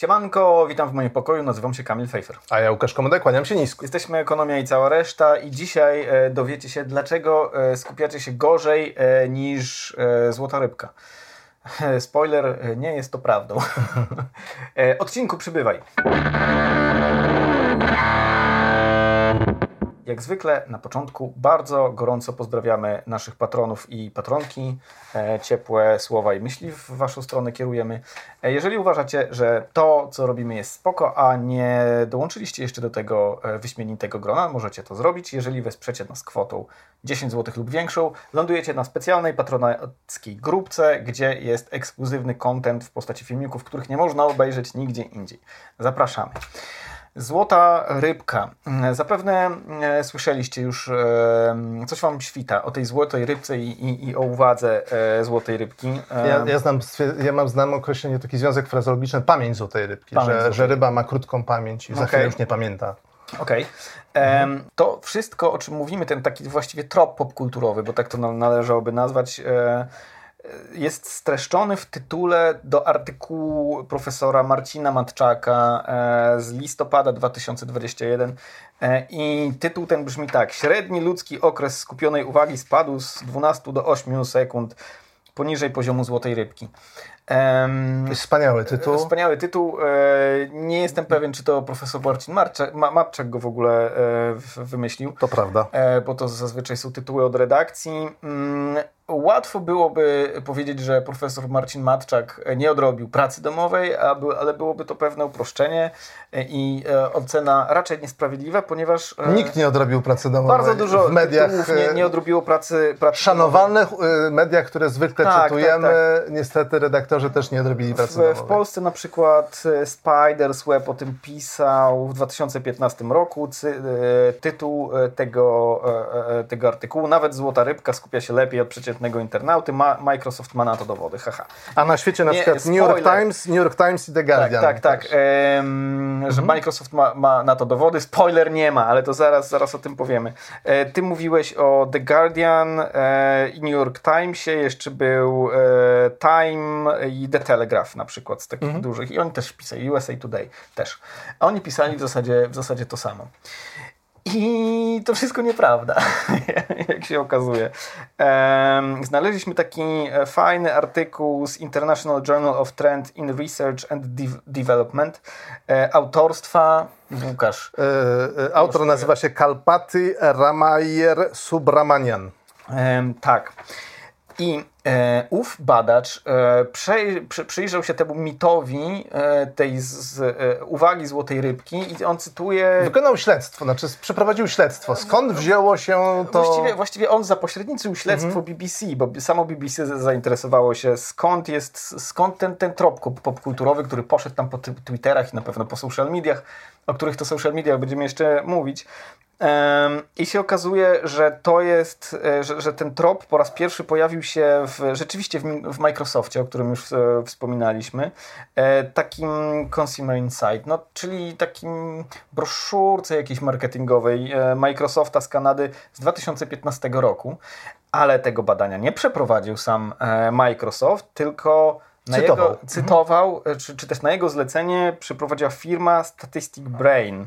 Siemanko, witam w moim pokoju, nazywam się Kamil Fejfer. A ja Łukasz Komodek, kłaniam się nisko. Jesteśmy Ekonomia i cała reszta i dzisiaj e, dowiecie się, dlaczego e, skupiacie się gorzej e, niż Złota Rybka. Spoiler, nie jest to prawdą. Odcinku przybywaj. Jak zwykle na początku bardzo gorąco pozdrawiamy naszych patronów i patronki. E, ciepłe słowa i myśli w Waszą stronę kierujemy. E, jeżeli uważacie, że to, co robimy jest spoko, a nie dołączyliście jeszcze do tego e, wyśmienitego grona, możecie to zrobić. Jeżeli wesprzecie nas kwotą 10 zł lub większą, lądujecie na specjalnej patronackiej grupce, gdzie jest ekskluzywny content w postaci filmików, których nie można obejrzeć nigdzie indziej. Zapraszamy. Złota rybka. Zapewne e, słyszeliście już, e, coś wam świta o tej złotej rybce i, i, i o uwadze e, złotej rybki. E, Ja, ja, znam, ja mam znam określenie, taki związek frazologiczny, pamięć złotej rybki, Pamięć że, złotej że ryba ma krótką pamięć i za Okej. chwilę już nie pamięta. Okej. Em, To wszystko, o czym mówimy, ten taki właściwie trop popkulturowy, bo tak to na- należałoby nazwać, jest streszczony w tytule do artykułu profesora Marcina Matczaka e, z listopada 2021 E, i tytuł ten brzmi tak. Średni ludzki okres skupionej uwagi spadł z 12 do 8 sekund poniżej poziomu złotej rybki. Em, Wspaniały tytuł. Wspaniały tytuł. E, Nie jestem pewien, czy to profesor Marcin Marczak, Ma- Matczak go w ogóle e, wymyślił, To prawda. e, bo to zazwyczaj są tytuły od redakcji. Łatwo byłoby powiedzieć, że profesor Marcin Matczak nie odrobił pracy domowej, ale byłoby to pewne uproszczenie i e, ocena raczej niesprawiedliwa, ponieważ e, Nikt nie odrobił pracy domowej. bardzo dużo w mediach. nie, nie odrobiło pracy, pracy Szanowanych e, mediach, które zwykle Tak, cytujemy, tak, niestety redaktorzy też nie odrobili pracy W, domowej. w Polsce na przykład Spiders Web o tym pisał w 2015 roku. Tytuł tego, tego artykułu, nawet Złota Rybka skupia się lepiej od przeciętnego internauty. Ma, Microsoft ma na to dowody, haha. A na świecie na Nie, przykład New York spoiler. Times, New York Times i The Tak, Guardian. tak, tak. też. Em, Że Microsoft ma, ma na to dowody. Spoiler nie ma, ale to zaraz, zaraz o tym powiemy. E, Ty mówiłeś o The Guardian e, i New York Timesie. Jeszcze był e, Time i The Telegraph na przykład z takich dużych. I oni też pisali, USA Today też. A oni pisali w zasadzie, w zasadzie to samo. I to wszystko nieprawda, jak się okazuje. Znaleźliśmy taki e, fajny artykuł z International Journal of Trend in Research and De- Development e, autorstwa Łukasz. E, Autor nazywa się Kalpati Ramayer Subramanian. Tak. I e, ów badacz e, przej, przy, przyjrzał się temu mitowi e, tej z, z, e, uwagi złotej rybki i on cytuje Wykonał śledztwo, znaczy przeprowadził śledztwo. Skąd wzięło się to... Właściwie, właściwie on zapośredniczył śledztwo BBC, bo samo BBC zainteresowało się skąd jest, skąd ten, ten trop popkulturowy, który poszedł tam po Twitterach i na pewno po social mediach, o których to social mediach będziemy jeszcze mówić. I się okazuje, że to jest, e, że, że ten trop po raz pierwszy pojawił się w, rzeczywiście w, w Microsoftie, o którym już e, wspominaliśmy, e, takim Consumer Insight, no, czyli takim broszurce jakiejś marketingowej e, Microsofta z Kanady z 2015 roku, ale tego badania nie przeprowadził sam Microsoft, tylko na Cytował. jego, cytował, e, czy, czy też na jego zlecenie przeprowadziła firma Statistic Brain.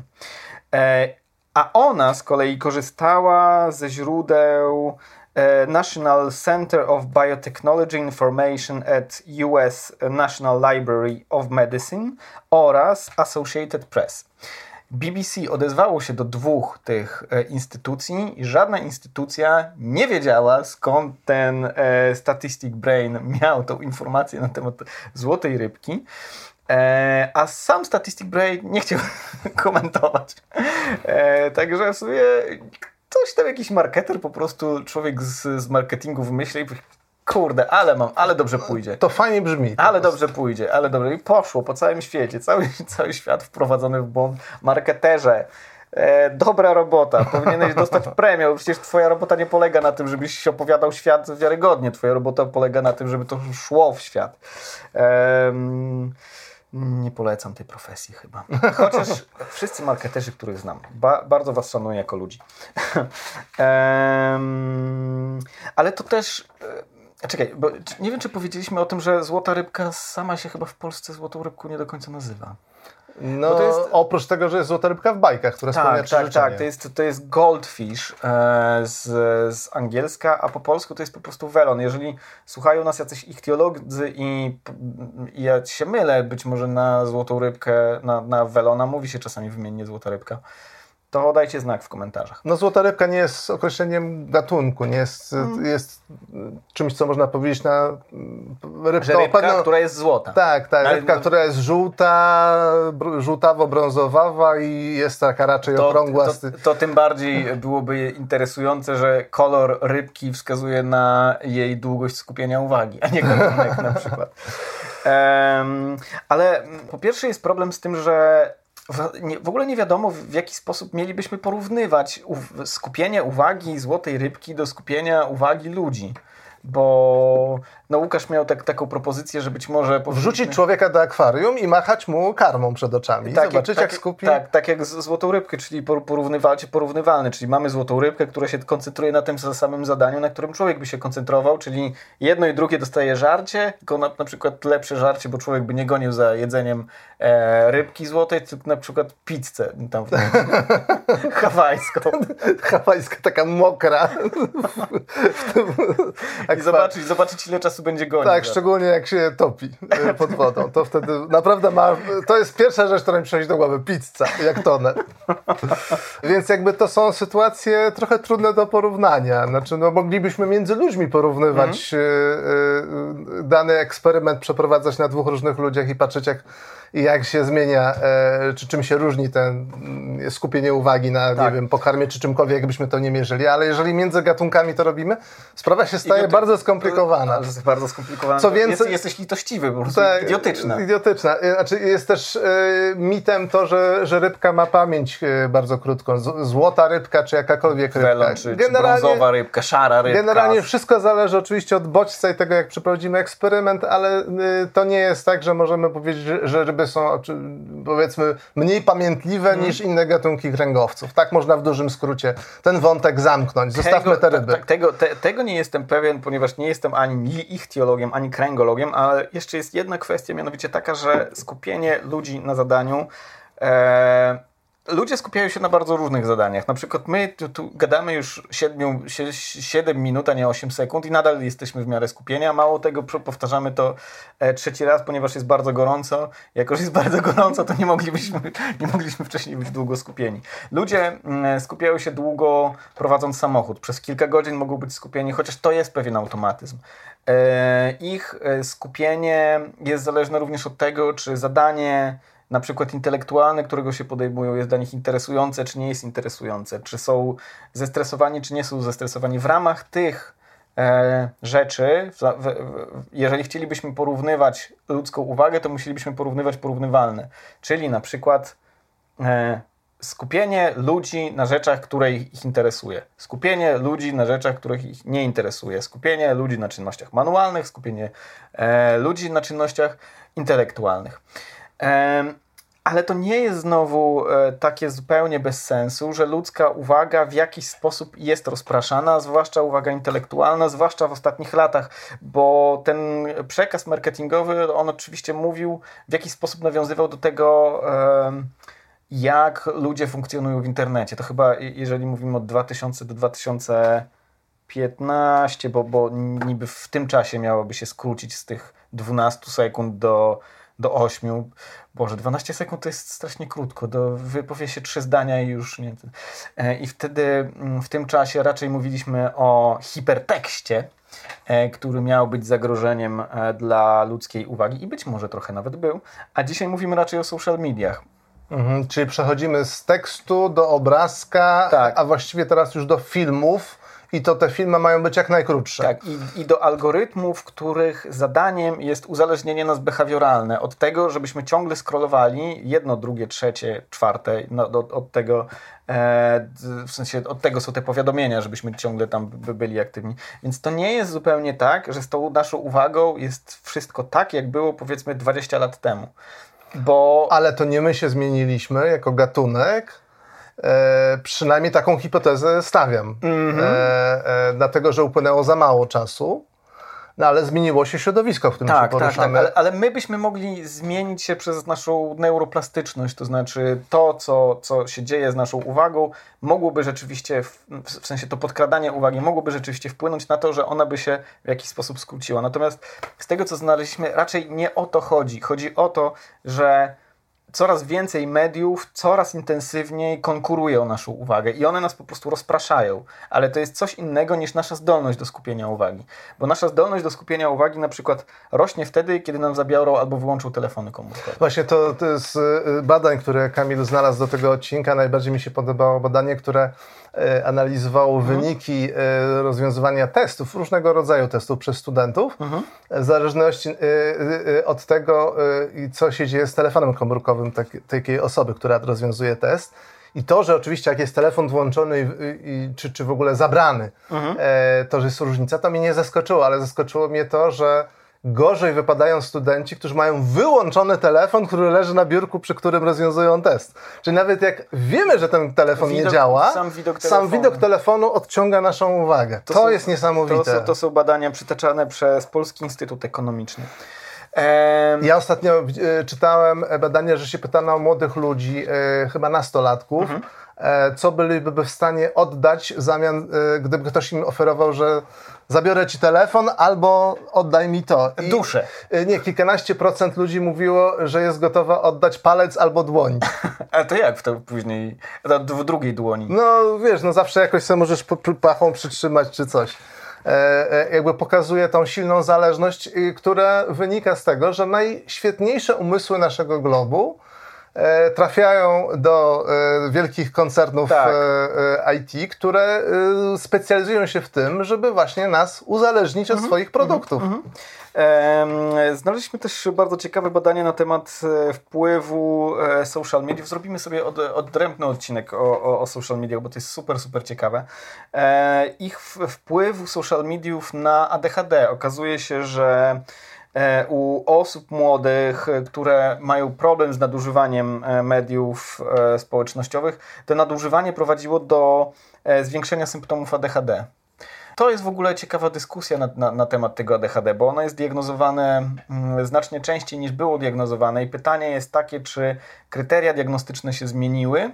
A ona z kolei korzystała ze źródeł e, National Center of Biotechnology Information at US National Library of Medicine oraz Associated Press. BBC odezwało się do dwóch tych e, instytucji i żadna instytucja nie wiedziała skąd ten e, Statistic Brain miał tą informację na temat złotej rybki. E, a sam Statistic Brain nie chciał komentować. E, także w sumie ktoś tam, jakiś marketer, po prostu człowiek z, z marketingu wymyślił, kurde, ale mam, ale dobrze pójdzie. To fajnie brzmi. Ale dobrze pójdzie, ale dobrze. I poszło po całym świecie. Cały, cały świat wprowadzony w błąd. Marketerze, e, dobra robota. Powinieneś dostać premię, bo przecież twoja robota nie polega na tym, żebyś opowiadał świat wiarygodnie. Twoja robota polega na tym, żeby to szło w świat. Em, nie polecam tej profesji chyba. Chociaż wszyscy marketerzy, których znam, ba bardzo was szanuję jako ludzi. Ale to też... e, czekaj, bo nie wiem, czy powiedzieliśmy o tym, że złota rybka sama się chyba w Polsce złotą rybką nie do końca nazywa. No, jest... oprócz tego, że jest złota rybka w bajkach, która tak, spełnia Tak, tak, to jest, to jest goldfish e, z, z angielska, a po polsku to jest po prostu welon. Jeżeli słuchają nas jacyś ichtiolodzy i, i ja się mylę, być może na złotą rybkę, na, na welona mówi się czasami wymiennie złota rybka to dajcie znak w komentarzach. No złota rybka nie jest określeniem gatunku, nie jest, hmm. jest czymś, co można powiedzieć na rybkę, rybka pewno... która jest złota. Tak, tak, Ale... rybka, która jest żółta, żółtawo-brązowawa i jest taka raczej to, okrągła. To, to, to, tym bardziej byłoby interesujące, że kolor rybki wskazuje na jej długość skupienia uwagi, a nie gatunek na przykład. Um, ale po pierwsze jest problem z tym, że w, ogóle nie wiadomo, w jaki sposób mielibyśmy porównywać skupienie uwagi złotej rybki do skupienia uwagi ludzi bo no Łukasz miał tak, taką propozycję, że być może... Wrzucić człowieka do akwarium i machać mu karmą przed oczami. Tak, zobaczyć jak, jak skupi... Tak, tak jak z złotą rybkę, czyli porównywacie porównywalne, czyli mamy złotą rybkę, która się koncentruje na tym samym zadaniu, na którym człowiek by się koncentrował, czyli jedno i drugie dostaje żarcie, tylko na, na przykład lepsze żarcie, bo człowiek by nie gonił za jedzeniem e, rybki złotej, tylko na przykład pizzę tam hawajską. Hawajska taka mokra. I zobaczyć, zobaczyć ile czasu będzie gonił. Tak, szczególnie jak się topi e, pod wodą. To wtedy naprawdę ma... To jest pierwsza rzecz, która mi przychodzi do głowy. Pizza, jak tonę. Więc jakby to są sytuacje trochę trudne do porównania. Znaczy, no moglibyśmy między ludźmi porównywać mm. dany eksperyment, przeprowadzać na dwóch różnych ludziach i patrzeć jak i jak się zmienia, e, czy czym się różni ten mm, skupienie uwagi na, tak. nie wiem, pokarmie, czy czymkolwiek, jakbyśmy to nie mierzyli, ale jeżeli między gatunkami to robimy, sprawa się staje bardzo skomplikowana. To jest bardzo skomplikowana. Co więcej, jest, jesteś litościwy, po prostu tak, idiotyczna. Idiotyczna. E, znaczy jest też e, mitem to, że, że rybka ma pamięć bardzo krótką. Z, złota rybka, czy jakakolwiek rybka. Welon, czy, generalnie, czy brązowa rybka, szara rybka. Generalnie wszystko zależy oczywiście od bodźca i tego, jak przeprowadzimy eksperyment, ale to nie jest tak, że możemy powiedzieć, że, że są powiedzmy mniej pamiętliwe hmm. niż inne gatunki kręgowców. Tak można w dużym skrócie ten wątek zamknąć. Zostawmy tego, te ryby. Tak, tego, te, tego nie jestem pewien, ponieważ nie jestem ani ich teologiem, ani kręgologiem, ale jeszcze jest jedna kwestia, mianowicie taka, że skupienie ludzi na zadaniu e, ludzie skupiają się na bardzo różnych zadaniach. Na przykład my tu, tu gadamy już 7, 7 minut, a nie 8 sekund i nadal jesteśmy w miarę skupienia. Mało tego, powtarzamy to e, trzeci raz, ponieważ jest bardzo gorąco. Jako, że jest bardzo gorąco, to nie moglibyśmy, nie mogliśmy wcześniej być długo skupieni. Ludzie mm, skupiają się długo prowadząc samochód. Przez kilka godzin mogą być skupieni, chociaż to jest pewien automatyzm. E, ich e, skupienie jest zależne również od tego, czy zadanie na przykład intelektualne, którego się podejmują, jest dla nich interesujące, czy nie jest interesujące, czy są zestresowani, czy nie są zestresowani. W ramach tych e, rzeczy, w, w, jeżeli chcielibyśmy porównywać ludzką uwagę, to musielibyśmy porównywać porównywalne, czyli na przykład e, skupienie ludzi na rzeczach, które ich interesuje, skupienie ludzi na rzeczach, których ich nie interesuje, skupienie ludzi na czynnościach manualnych, skupienie e, ludzi na czynnościach intelektualnych. Ale to nie jest znowu e, takie zupełnie bez sensu, że ludzka uwaga w jakiś sposób jest rozpraszana, zwłaszcza uwaga intelektualna, zwłaszcza w ostatnich latach, bo ten przekaz marketingowy, on oczywiście mówił, w jakiś sposób nawiązywał do tego, jak ludzie funkcjonują w internecie. To chyba, jeżeli mówimy od 2000 do 2015, bo, bo niby w tym czasie miałoby się skrócić z tych 12 sekund do do 8. Boże, 12 sekund to jest strasznie krótko. Do, wypowie się trzy zdania i już nie. E, I wtedy mm, w tym czasie raczej mówiliśmy o hipertekście, e, który miał być zagrożeniem e, dla ludzkiej uwagi i być może trochę nawet był. A dzisiaj mówimy raczej o social mediach. Mhm, czyli przechodzimy z tekstu do obrazka, tak. a właściwie teraz już do filmów i to te filmy mają być jak najkrótsze. Tak, i, i do algorytmów, których zadaniem jest uzależnienie nas behawioralne od tego, żebyśmy ciągle scrollowali jedno, drugie, trzecie, czwarte, no, od, od tego e, w sensie od tego są te powiadomienia, żebyśmy ciągle tam byli aktywni. Więc to nie jest zupełnie tak, że z tą naszą uwagą jest wszystko tak, jak było powiedzmy 20 lat temu. Bo... Ale to nie my się zmieniliśmy jako gatunek, E, przynajmniej taką hipotezę stawiam. Mm -hmm. e, dlatego, że upłynęło za mało czasu. No ale zmieniło się środowisko, w którym Tak, się tak, tak, poruszamy. ale, ale my byśmy mogli zmienić się przez naszą neuroplastyczność, to znaczy to, co, co się dzieje z naszą uwagą, mogłoby rzeczywiście, w, w sensie to podkradanie uwagi, mogłoby rzeczywiście wpłynąć na to, że ona by się w jakiś sposób skróciła. Natomiast z tego, co znaleźliśmy, raczej nie o to chodzi. Chodzi o to, że coraz więcej mediów coraz intensywniej konkuruje o naszą uwagę i one nas po prostu rozpraszają, ale to jest coś innego niż nasza zdolność do skupienia uwagi. Bo nasza zdolność do skupienia uwagi na przykład rośnie wtedy, kiedy nam zabiorą albo wyłączą telefony komórkowe. Właśnie to, to z y, badań, które Kamil znalazł do tego odcinka, najbardziej mi się podobało badanie, które e, analizowało wyniki e, rozwiązywania testów, różnego rodzaju testów przez studentów, w zależności e, e, od tego, co się dzieje z telefonem komórkowym tak, takiej osoby, która rozwiązuje test. I to, że oczywiście jak jest telefon włączony i, i, czy, czy w ogóle zabrany, e, to, że jest różnica, to mnie nie zaskoczyło, ale zaskoczyło mnie to, że gorzej wypadają studenci, którzy mają wyłączony telefon, który leży na biurku, przy którym rozwiązują test. Czyli nawet jak wiemy, że ten telefon nie Widok- działa, sam widok sam telefonu. widok telefonu odciąga naszą uwagę. To, są- jest niesamowite. To, są- to są badania przytaczane przez Polski Instytut Ekonomiczny. Ja ostatnio e, czytałem badanie, że się pytano młodych ludzi, e, chyba nastolatków, Mhm. e, co byliby w stanie oddać w zamian, gdyby ktoś im oferował, że zabiorę ci telefon albo oddaj mi to. I, Duszę. e, Nie, kilkanaście procent ludzi mówiło, że jest gotowa oddać palec albo dłoń. A to jak w to później, na- w drugiej dłoni? No wiesz, no zawsze jakoś sobie możesz pachą przytrzymać czy coś. E, e, jakby pokazuje tą silną zależność, y, która wynika z tego, że najświetniejsze umysły naszego globu trafiają do e, wielkich koncernów Tak. e, e, IT, które e, specjalizują się w tym, żeby właśnie nas uzależnić od swoich produktów. Em, Znaleźliśmy też bardzo ciekawe badanie na temat e, wpływu e, social mediów. Zrobimy sobie od, odrębny odcinek o, o, o social mediach, bo to jest super, super ciekawe. E, Ich w- wpływu social mediów na ADHD. Okazuje się, że e, u osób młodych, e, które mają problem z nadużywaniem e, mediów e, społecznościowych, to nadużywanie prowadziło do e, zwiększenia symptomów ADHD. To jest w ogóle ciekawa dyskusja na, na, na temat tego ADHD, bo ono jest diagnozowane mm, znacznie częściej niż było diagnozowane i pytanie jest takie, czy kryteria diagnostyczne się zmieniły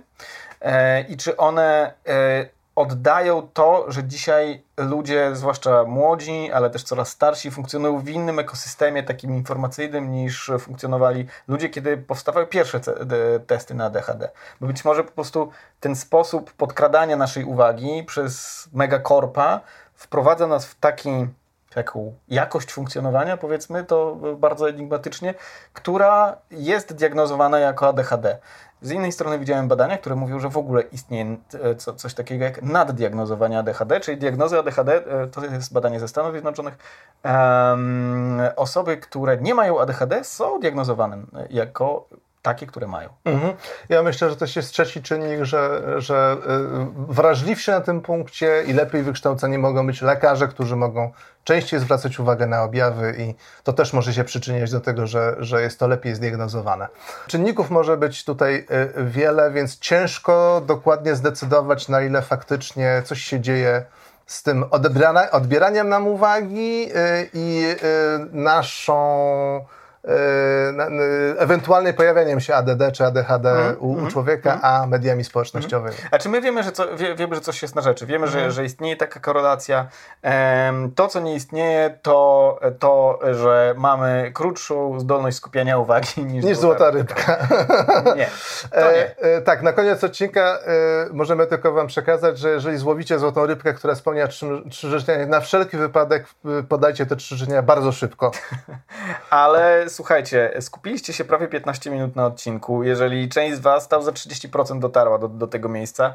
e, i czy one e, oddają to, że dzisiaj ludzie, zwłaszcza młodzi, ale też coraz starsi, funkcjonują w innym ekosystemie takim informacyjnym niż funkcjonowali ludzie, kiedy powstawały pierwsze testy na ADHD. Bo być może po prostu ten sposób podkradania naszej uwagi przez megakorpa wprowadza nas w taki, taką jakość funkcjonowania, powiedzmy to bardzo enigmatycznie, która jest diagnozowana jako ADHD. Z innej strony widziałem badania, które mówią, że w ogóle istnieje e, co, coś takiego jak naddiagnozowanie ADHD, czyli diagnozy ADHD, e, to jest badanie ze Stanów Zjednoczonych. Em, osoby, które nie mają ADHD są diagnozowane e, jako takie, które mają. Mhm. Ja myślę, że to jest trzeci czynnik, że, że y, wrażliwsi na tym punkcie i lepiej wykształceni mogą być lekarze, którzy mogą częściej zwracać uwagę na objawy i to też może się przyczyniać do tego, że, że jest to lepiej zdiagnozowane. Czynników może być tutaj y, wiele, więc ciężko dokładnie zdecydować, na ile faktycznie coś się dzieje z tym odbieraniem nam uwagi y, i naszą ewentualnie pojawianiem się ADD czy ADHD u, u człowieka, a mediami społecznościowymi. A czy my wiemy, że, co, wie, wiemy, że coś jest na rzeczy? Wiemy, że, że istnieje taka korelacja. Em, to, co nie istnieje, to to, że mamy krótszą zdolność skupiania uwagi niż, Niż złota rybka. Nie, to nie. E, e, tak, na koniec odcinka e, możemy tylko Wam przekazać, że jeżeli złowicie złotą rybkę, która spełnia trzy, trzy życzenia, na wszelki wypadek e, podajcie te trzy życzenia bardzo szybko. Ale słuchajcie, skupiliście się prawie 15 minut na odcinku. Jeżeli część z Was tam za 30% dotarła do, do tego miejsca,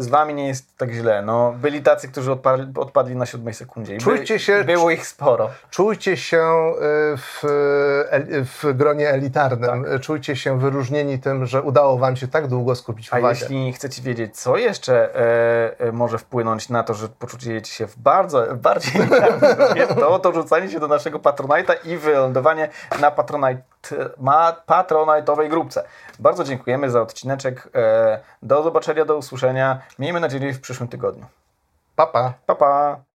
z Wami nie jest tak źle. No, byli tacy, którzy odpadli, odpadli na siódmej sekundzie. I by- Czujcie się- Było ich sporo. Czujcie się e, w, e, w gronie elitarnym, Tak. E, czujcie się wyróżnieni tym, że udało Wam się tak długo skupić A uwagę. jeśli chcecie wiedzieć, co jeszcze e, może wpłynąć na to, że poczujecie się w bardzo, bardziej to, to rzucanie się do naszego Patronite'a i wylądowanie na Patronite, ma, patronite'owej grupce. Bardzo dziękujemy za odcineczek. E, do zobaczenia, do usłyszenia. Miejmy nadzieję w przyszłym tygodniu. Pa, pa. Pa, pa!